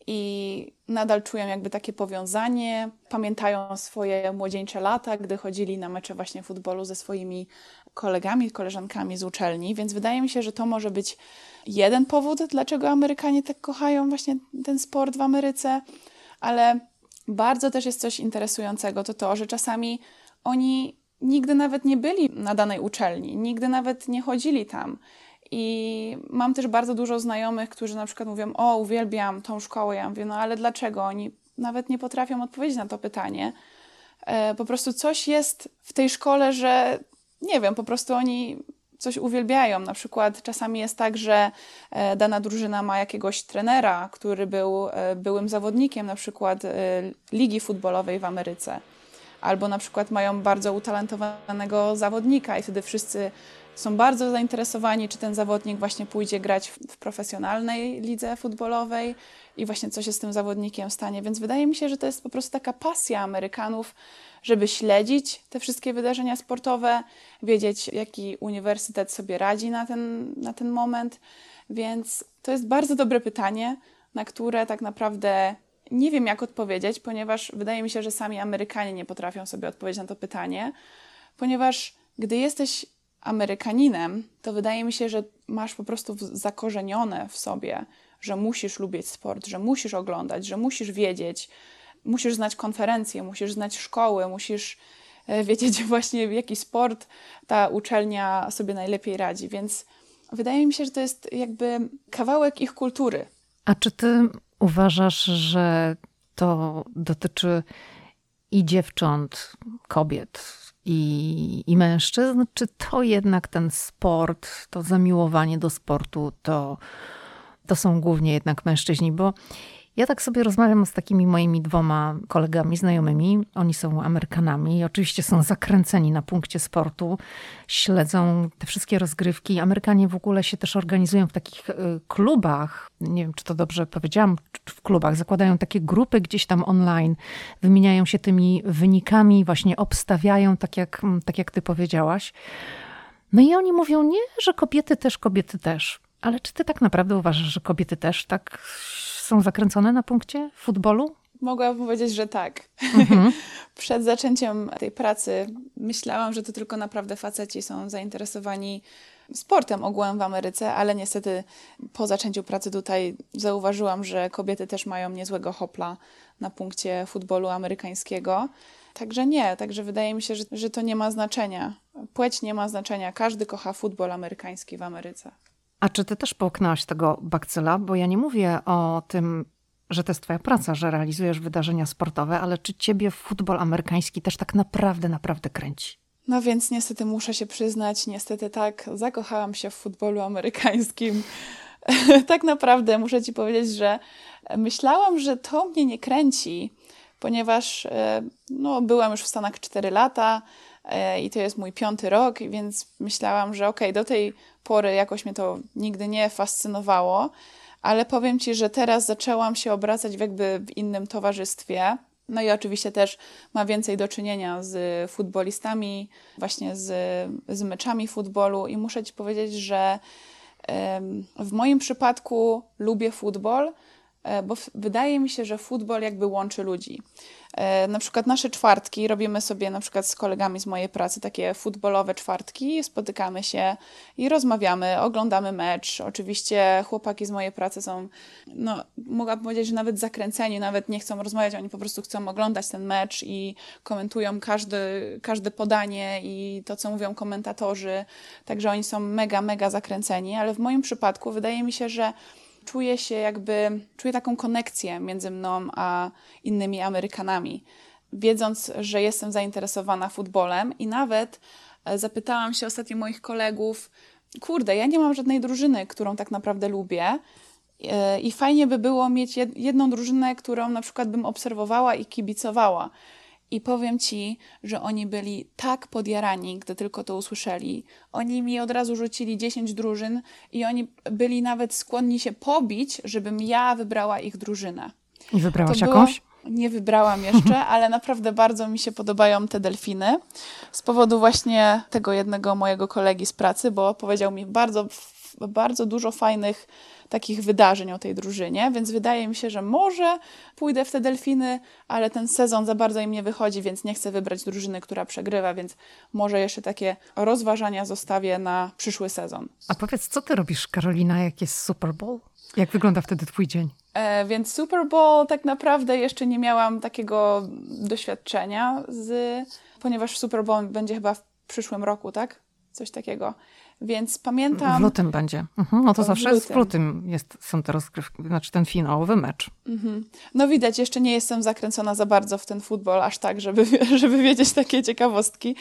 i nadal czują jakby takie powiązanie, pamiętają swoje młodzieńcze lata, gdy chodzili na mecze właśnie futbolu ze swoimi kolegami, koleżankami z uczelni, więc wydaje mi się, że to może być jeden powód, dlaczego Amerykanie tak kochają właśnie ten sport w Ameryce, ale bardzo też jest coś interesującego, to to, że czasami oni nigdy nawet nie byli na danej uczelni, nigdy nawet nie chodzili tam. I mam też bardzo dużo znajomych, którzy na przykład mówią: O, uwielbiam tą szkołę. Ja mówię: No ale dlaczego? Oni nawet nie potrafią odpowiedzieć na to pytanie. E, po prostu coś jest w tej szkole, że nie wiem, po prostu oni coś uwielbiają. Na przykład czasami jest tak, że e, dana drużyna ma jakiegoś trenera, który był e, byłym zawodnikiem na przykład ligi futbolowej w Ameryce. Albo na przykład mają bardzo utalentowanego zawodnika i wtedy wszyscy są bardzo zainteresowani, czy ten zawodnik właśnie pójdzie grać w, profesjonalnej lidze futbolowej i właśnie co się z tym zawodnikiem stanie. Więc wydaje mi się, że to jest po prostu taka pasja Amerykanów, żeby śledzić te wszystkie wydarzenia sportowe, wiedzieć, jaki uniwersytet sobie radzi na ten, na ten moment. Więc to jest bardzo dobre pytanie, na które tak naprawdę nie wiem, jak odpowiedzieć, ponieważ wydaje mi się, że sami Amerykanie nie potrafią sobie odpowiedzieć na to pytanie, ponieważ gdy jesteś Amerykaninem, to wydaje mi się, że masz po prostu zakorzenione w sobie, że musisz lubić sport, że musisz oglądać, że musisz wiedzieć, musisz znać konferencje, musisz znać szkoły, musisz e, (laughs) wiedzieć właśnie w jaki sport ta uczelnia sobie najlepiej radzi. Więc wydaje mi się, że to jest jakby kawałek ich kultury. A czy ty uważasz, że to dotyczy i dziewcząt, kobiet, i, i mężczyzn, czy to jednak ten sport, to zamiłowanie do sportu, to, to są głównie jednak mężczyźni? Bo Ja tak sobie rozmawiam z takimi moimi dwoma kolegami, znajomymi. Oni są Amerykanami oczywiście są zakręceni na punkcie sportu, śledzą te wszystkie rozgrywki. Amerykanie w ogóle się też organizują w takich y, klubach, nie wiem czy to dobrze powiedziałam, w klubach, zakładają takie grupy gdzieś tam online, wymieniają się tymi wynikami, właśnie obstawiają, tak jak, tak jak ty powiedziałaś. No i oni mówią, nie, że kobiety też, kobiety też. Ale czy ty tak naprawdę uważasz, że kobiety też tak są zakręcone na punkcie futbolu? Mogłabym powiedzieć, że tak. Mhm. (laughs) Przed zaczęciem tej pracy myślałam, że to tylko naprawdę faceci są zainteresowani sportem ogółem w Ameryce, ale niestety po zaczęciu pracy tutaj zauważyłam, że kobiety też mają niezłego hopla na punkcie futbolu amerykańskiego. Także nie, także wydaje mi się, że, że to nie ma znaczenia. Płeć nie ma znaczenia. Każdy kocha futbol amerykański w Ameryce. A czy ty też połknęłaś tego bakcyla? Bo ja nie mówię o tym, że to jest twoja praca, że realizujesz wydarzenia sportowe, ale czy ciebie futbol amerykański też tak naprawdę, naprawdę kręci? No więc niestety muszę się przyznać, niestety tak, zakochałam się w futbolu amerykańskim. (laughs) tak naprawdę muszę ci powiedzieć, że myślałam, że to mnie nie kręci, ponieważ e, no, byłam już w Stanach 4 lata i to jest mój piąty rok, więc myślałam, że okej, okay, do tej pory jakoś mnie to nigdy nie fascynowało, ale powiem Ci, że teraz zaczęłam się obracać w jakby w innym towarzystwie. No i oczywiście też ma więcej do czynienia z futbolistami, właśnie z, z meczami futbolu i muszę Ci powiedzieć, że w moim przypadku lubię futbol, E, bo wydaje mi się, że futbol jakby łączy ludzi. E, na przykład nasze czwartki robimy sobie na przykład z kolegami z mojej pracy takie futbolowe czwartki, spotykamy się i rozmawiamy, oglądamy mecz. Oczywiście chłopaki z mojej pracy są, no mogłabym powiedzieć, że nawet zakręceni, nawet nie chcą rozmawiać, oni po prostu chcą oglądać ten mecz i komentują każdy, każde podanie i to, co mówią komentatorzy. Także oni są mega, mega zakręceni, ale w moim przypadku wydaje mi się, że czuję się jakby, czuję taką konekcję między mną a innymi Amerykanami. Wiedząc, że jestem zainteresowana futbolem i nawet e, zapytałam się ostatnio moich kolegów, kurde, ja nie mam żadnej drużyny, którą tak naprawdę lubię. E, I fajnie by było mieć jedną drużynę, którą na przykład bym obserwowała i kibicowała. I powiem ci, że oni byli tak podjarani, gdy tylko to usłyszeli. Oni mi od razu rzucili 10 drużyn i oni byli nawet skłonni się pobić, żebym ja wybrała ich drużynę. I wybrałaś było... jakąś? Nie wybrałam jeszcze, (laughs) ale naprawdę bardzo mi się podobają te delfiny. Z powodu właśnie tego jednego mojego kolegi z pracy, bo powiedział mi bardzo, bardzo dużo fajnych takich wydarzeń o tej drużynie, więc wydaje mi się, że może pójdę w te delfiny, ale ten sezon za bardzo im nie wychodzi, więc nie chcę wybrać drużyny, która przegrywa, więc może jeszcze takie rozważania zostawię na przyszły sezon. A powiedz, co ty robisz, Karolina, jak jest Super Bowl? Jak wygląda wtedy twój dzień? E, więc Super Bowl tak naprawdę jeszcze nie miałam takiego doświadczenia z, ponieważ Super Bowl będzie chyba w przyszłym roku, tak? Coś takiego. Więc pamiętam. W lutym będzie. Mhm. No to zawsze w lutym. w lutym jest, są te rozgrywki, znaczy ten finałowy mecz. Mhm. No widać, jeszcze nie jestem zakręcona za bardzo w ten futbol, aż tak, żeby, (laughs) żeby wiedzieć takie ciekawostki.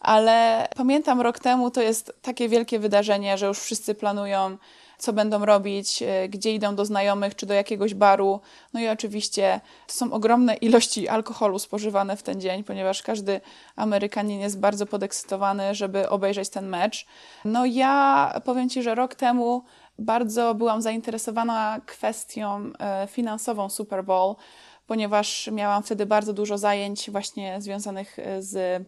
Ale pamiętam rok temu to jest takie wielkie wydarzenie, że już wszyscy planują co będą robić, e, gdzie idą do znajomych, czy do jakiegoś baru. No i oczywiście są ogromne ilości alkoholu spożywane w ten dzień, ponieważ każdy Amerykanin jest bardzo podekscytowany, żeby obejrzeć ten mecz. No ja powiem Ci, że rok temu bardzo byłam zainteresowana kwestią e, finansową Super Bowl ponieważ miałam wtedy bardzo dużo zajęć właśnie związanych e, z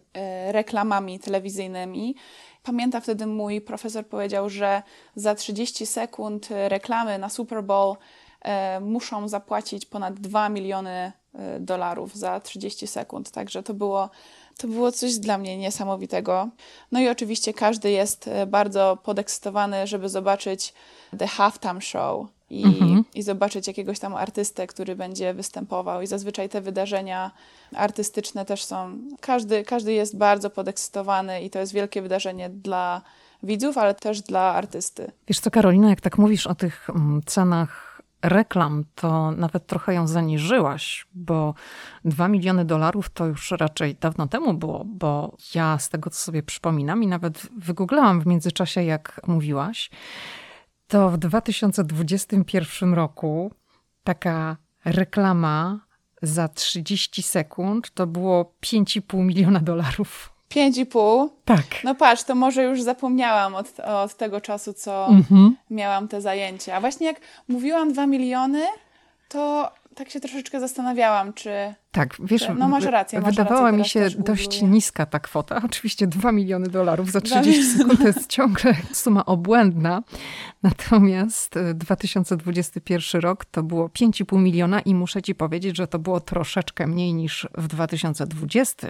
reklamami telewizyjnymi Pamiętam wtedy mój profesor powiedział, że za 30 sekund reklamy na Super Bowl e, muszą zapłacić ponad 2 miliony e, dolarów za 30 sekund. Także to było, to było coś dla mnie niesamowitego. No i oczywiście każdy jest e, bardzo podekscytowany, żeby zobaczyć The Halftime Show i, mhm. i zobaczyć jakiegoś tam artystę, który będzie występował. I zazwyczaj te wydarzenia artystyczne też są. Każdy, każdy jest bardzo podekscytowany i to jest wielkie wydarzenie dla widzów, ale też dla artysty. Wiesz co, Karolina, jak tak mówisz o tych mm, cenach reklam, to nawet trochę ją zaniżyłaś, bo 2 miliony dolarów to już raczej dawno temu było, bo ja z tego, co sobie przypominam i nawet wygooglałam w międzyczasie, jak mówiłaś, to w 2021 roku taka reklama za 30 sekund to było 5,5 miliona dolarów. 5,5? Tak. No patrz, to może już zapomniałam od, od tego czasu, co mhm. miałam te zajęcia. A właśnie jak mówiłam 2 miliony, to tak się troszeczkę zastanawiałam, czy. Tak, wiesz, no masz rację. Masz wydawała rację, mi się dość niska ta kwota. (laughs) Oczywiście 2 miliony dolarów za 30 sekund to jest ciągle suma obłędna. Natomiast 2021 e, rok to było 5,5 miliona i muszę ci powiedzieć, że to było troszeczkę mniej niż w 2020,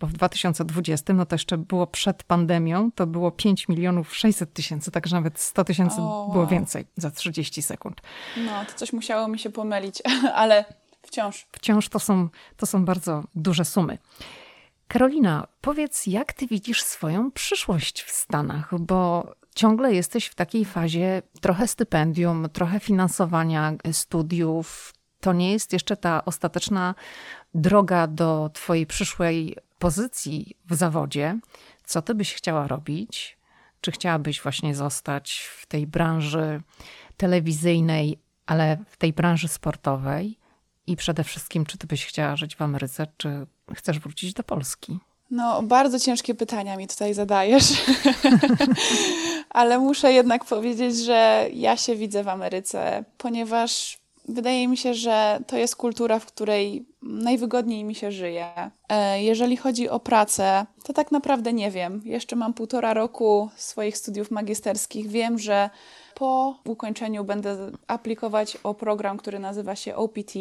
bo w 2020, no to jeszcze było przed pandemią, to było 5 milionów 600 tysięcy, także nawet 100 tysięcy wow. było więcej za 30 sekund. No, to coś musiało mi się pomylić, (laughs) ale wciąż. Wciąż to są, to są bardzo duże sumy. Karolina, powiedz, jak ty widzisz swoją przyszłość w Stanach, bo ciągle jesteś w takiej fazie trochę stypendium, trochę finansowania studiów. To nie jest jeszcze ta ostateczna droga do Twojej przyszłej pozycji w zawodzie. Co Ty byś chciała robić? Czy chciałabyś właśnie zostać w tej branży telewizyjnej, ale w tej branży sportowej? I przede wszystkim, czy Ty byś chciała żyć w Ameryce, czy chcesz wrócić do Polski? No, bardzo ciężkie pytania mi tutaj zadajesz, (laughs) ale muszę jednak powiedzieć, że ja się widzę w Ameryce, ponieważ wydaje mi się, że to jest kultura, w której najwygodniej mi się żyje. E, jeżeli chodzi o pracę, to tak naprawdę nie wiem. Jeszcze mam półtora roku swoich studiów magisterskich. Wiem, że po ukończeniu będę aplikować o program, który nazywa się OPT,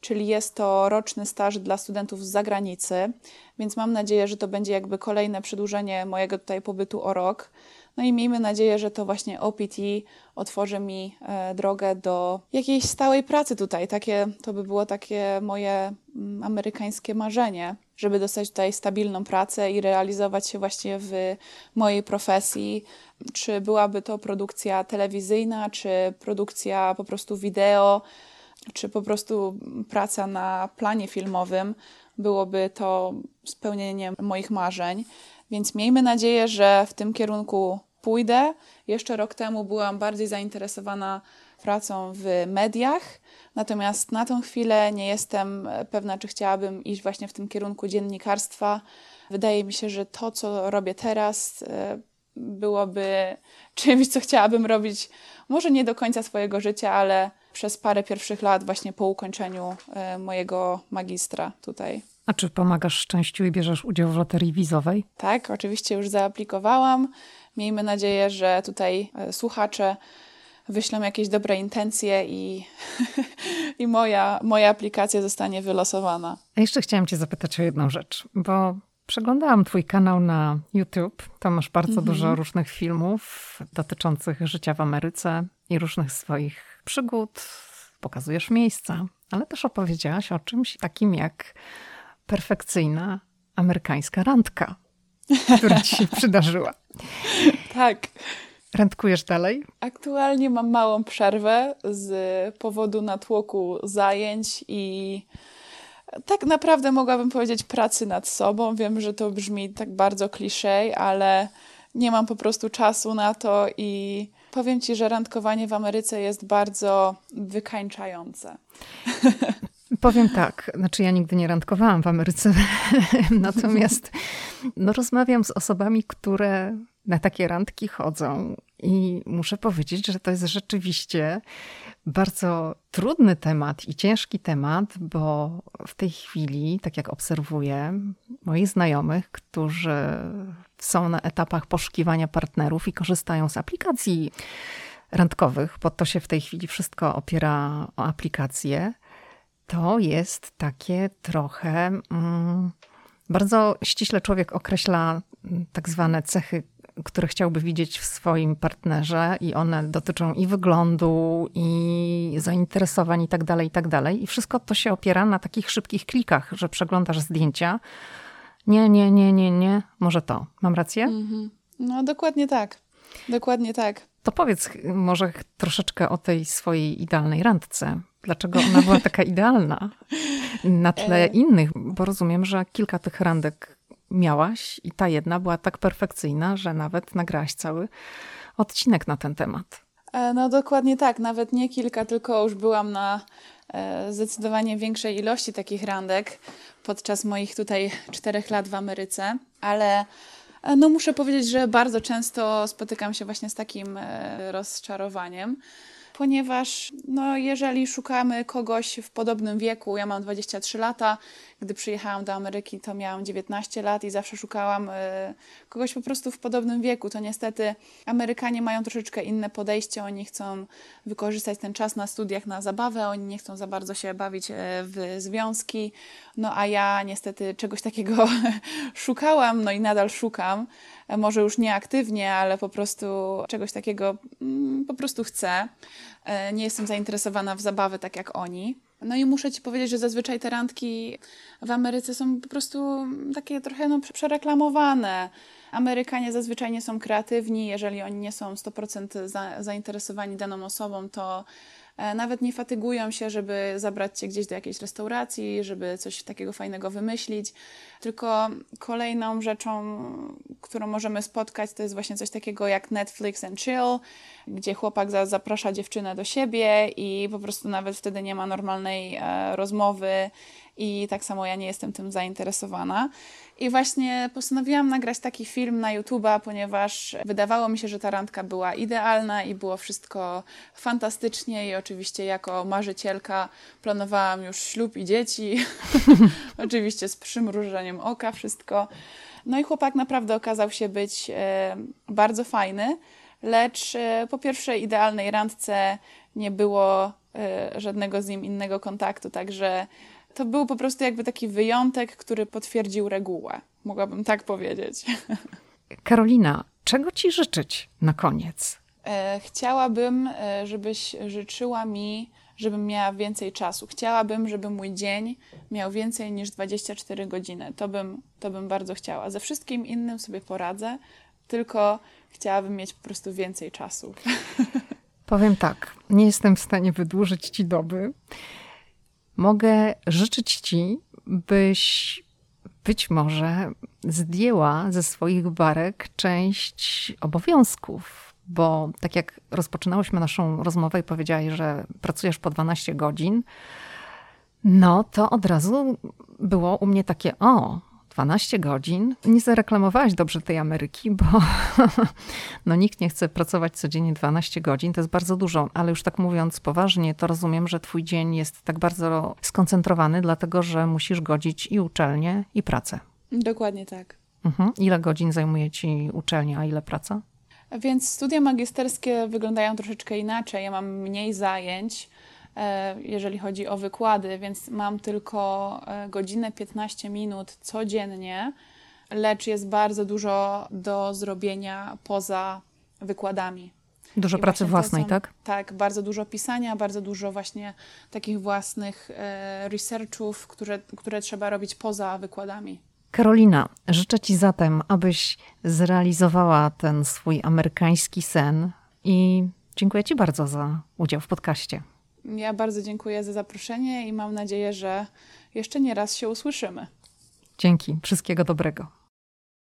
czyli jest to roczny staż dla studentów z zagranicy, więc mam nadzieję, że to będzie jakby kolejne przedłużenie mojego tutaj pobytu o rok. No i miejmy nadzieję, że to właśnie OPT otworzy mi e, drogę do jakiejś stałej pracy tutaj. Takie, to by było takie moje mm, amerykańskie marzenie, żeby dostać tutaj stabilną pracę i realizować się właśnie w mojej profesji. Czy byłaby to produkcja telewizyjna, czy produkcja po prostu wideo, czy po prostu praca na planie filmowym, byłoby to spełnieniem moich marzeń. Więc miejmy nadzieję, że w tym kierunku pójdę. Jeszcze rok temu byłam bardziej zainteresowana pracą w mediach, natomiast na tą chwilę nie jestem pewna, czy chciałabym iść właśnie w tym kierunku dziennikarstwa. Wydaje mi się, że to, co robię teraz, e, byłoby (laughs) czymś, co chciałabym robić może nie do końca swojego życia, ale przez parę pierwszych lat, właśnie po ukończeniu e, mojego magistra tutaj. A czy pomagasz szczęściu i bierzesz udział w loterii wizowej? Tak, oczywiście już zaaplikowałam. Miejmy nadzieję, że tutaj e, słuchacze wyślą jakieś dobre intencje i, (laughs) i moja, moja aplikacja zostanie wylosowana. A jeszcze chciałam Cię zapytać o jedną rzecz, bo przeglądałam Twój kanał na YouTube. Tam masz bardzo mhm. dużo różnych filmów dotyczących życia w Ameryce i różnych swoich przygód. Pokazujesz miejsca, ale też opowiedziałaś o czymś takim jak perfekcyjna amerykańska randka, która ci się (laughs) przydarzyła. Tak. Randkujesz dalej? Aktualnie mam małą przerwę z powodu natłoku zajęć i tak naprawdę mogłabym powiedzieć pracy nad sobą. Wiem, że to brzmi tak bardzo kliszej, ale nie mam po prostu czasu na to i powiem ci, że randkowanie w Ameryce jest bardzo wykańczające. (laughs) Powiem tak, znaczy ja nigdy nie randkowałam w Ameryce, (laughs) natomiast no, rozmawiam z osobami, które na takie randki chodzą i muszę powiedzieć, że to jest rzeczywiście bardzo trudny temat i ciężki temat, bo w tej chwili, tak jak obserwuję moich znajomych, którzy są na etapach poszukiwania partnerów i korzystają z aplikacji randkowych, bo to się w tej chwili wszystko opiera o aplikacje, to jest takie trochę. Mm, bardzo ściśle człowiek określa mm, tak zwane cechy, które chciałby widzieć w swoim partnerze, i one dotyczą i wyglądu, i zainteresowań, i tak dalej, i tak dalej. I wszystko to się opiera na takich szybkich klikach, że przeglądasz zdjęcia. Nie, nie, nie, nie, nie, może to. Mam rację? Mm -hmm. No, dokładnie tak. Dokładnie tak. To powiedz może troszeczkę o tej swojej idealnej randce. Dlaczego ona była taka (laughs) idealna na tle e. innych? Bo rozumiem, że kilka tych randek miałaś i ta jedna była tak perfekcyjna, że nawet nagrałaś cały odcinek na ten temat. E, no dokładnie tak, nawet nie kilka, tylko już byłam na e, zdecydowanie większej ilości takich randek podczas moich tutaj czterech lat w Ameryce, ale no muszę powiedzieć, że bardzo często spotykam się właśnie z takim e, rozczarowaniem ponieważ no, jeżeli szukamy kogoś w podobnym wieku, ja mam 23 lata, gdy przyjechałam do Ameryki, to miałam 19 lat i zawsze szukałam y, kogoś po prostu w podobnym wieku. To niestety Amerykanie mają troszeczkę inne podejście. Oni chcą wykorzystać ten czas na studiach na zabawę, oni nie chcą za bardzo się bawić y, w związki. No a ja niestety czegoś takiego (laughs) szukałam, no i nadal szukam. Może już nie aktywnie, ale po prostu czegoś takiego mm, po prostu chcę. E, nie jestem zainteresowana w zabawy tak jak oni. No i muszę Ci powiedzieć, że zazwyczaj te randki w Ameryce są po prostu takie trochę no, przereklamowane. Amerykanie zazwyczaj nie są kreatywni, jeżeli oni nie są 100% za, zainteresowani daną osobą, to nawet nie fatygują się, żeby zabrać cię gdzieś do jakiejś restauracji, żeby coś takiego fajnego wymyślić. Tylko kolejną rzeczą, którą możemy spotkać, to jest właśnie coś takiego jak Netflix and Chill, gdzie chłopak zaprasza dziewczynę do siebie i po prostu nawet wtedy nie ma normalnej e, rozmowy i tak samo ja nie jestem tym zainteresowana. I właśnie postanowiłam nagrać taki film na YouTube'a, ponieważ wydawało mi się, że ta randka była idealna i było wszystko fantastycznie i oczywiście jako marzycielka planowałam już ślub i dzieci. (laughs) oczywiście z przymrużeniem oka wszystko. No i chłopak naprawdę okazał się być e, bardzo fajny, lecz e, po pierwszej idealnej randce nie było e, żadnego z nim innego kontaktu, także to był po prostu jakby taki wyjątek, który potwierdził regułę. Mogłabym tak powiedzieć. (laughs) Karolina, czego ci życzyć na koniec? E, chciałabym, e, żebyś życzyła mi, żebym miała więcej czasu. Chciałabym, żeby mój dzień miał więcej niż 24 godziny. To bym, to bym bardzo chciała. Ze wszystkim innym sobie poradzę, tylko chciałabym mieć po prostu więcej czasu. (laughs) Powiem tak, nie jestem w stanie wydłużyć ci doby mogę życzyć Ci, byś być może zdjęła ze swoich barek część obowiązków, bo tak jak rozpoczynałyśmy naszą rozmowę i powiedziałaś, że pracujesz po 12 godzin, no to od razu było u mnie takie, o, 12 godzin. Nie zareklamowałaś dobrze tej Ameryki, bo (laughs) no, nikt nie chce pracować codziennie 12 godzin. To jest bardzo dużo, ale już tak mówiąc poważnie, to rozumiem, że twój dzień jest tak bardzo skoncentrowany, dlatego że musisz godzić i uczelnię, i pracę. Dokładnie tak. Mhm. Ile godzin zajmuje ci uczelnia, a ile praca? Więc studia magisterskie wyglądają troszeczkę inaczej. Ja mam mniej zajęć jeżeli chodzi o wykłady, więc mam tylko e, godzinę 15 minut codziennie, lecz jest bardzo dużo do zrobienia poza wykładami. Dużo I pracy własnej, są, tak? Tak, bardzo dużo pisania, bardzo dużo właśnie takich własnych e, researchów, które, które trzeba robić poza wykładami. Karolina, życzę Ci zatem, abyś zrealizowała ten swój amerykański sen i dziękuję Ci bardzo za udział w podcaście. Ja bardzo dziękuję za zaproszenie i mam nadzieję, że jeszcze nie raz się usłyszymy. Dzięki, wszystkiego dobrego.